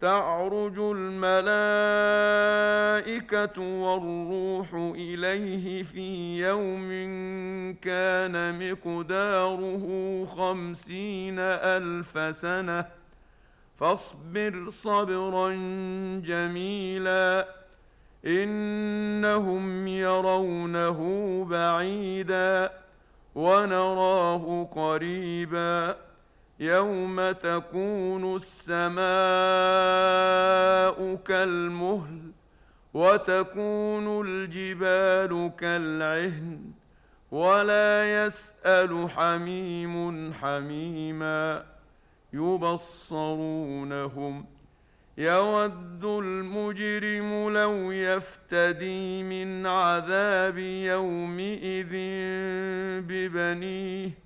تعرج الملائكه والروح اليه في يوم كان مقداره خمسين الف سنه فاصبر صبرا جميلا انهم يرونه بعيدا ونراه قريبا يوم تكون السماء كالمهل وتكون الجبال كالعهن ولا يسال حميم حميما يبصرونهم يود المجرم لو يفتدي من عذاب يومئذ ببنيه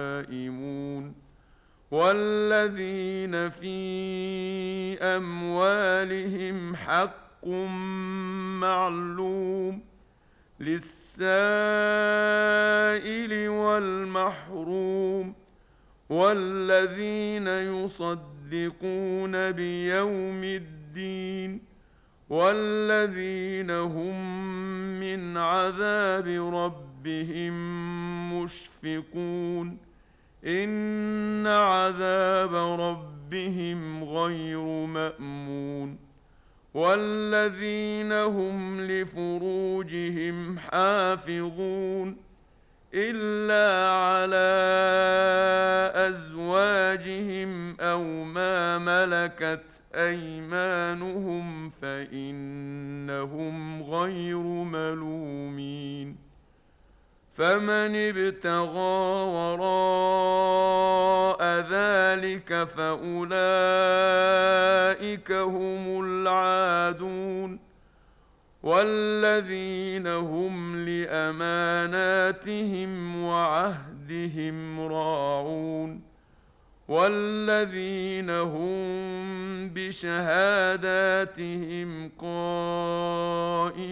والذين في أموالهم حق معلوم للسائل والمحروم والذين يصدقون بيوم الدين والذين هم من عذاب ربهم مشفقون ان عذاب ربهم غير مامون والذين هم لفروجهم حافظون الا على ازواجهم أو ما ملكت ايمانهم فانهم غير ملومين فمن ابتغى وراء ذلك فأولئك هم العادون والذين هم لأماناتهم وعهدهم راعون والذين هم بشهاداتهم قائمون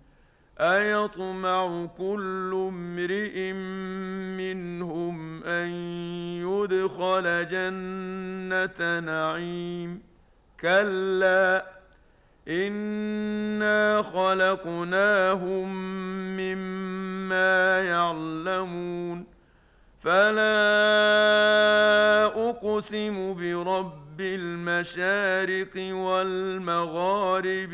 أيطمع كل امرئ منهم أن يدخل جنة نعيم. كلا إنا خلقناهم مما يعلمون. فلا أقسم برب بالمشارق والمغارب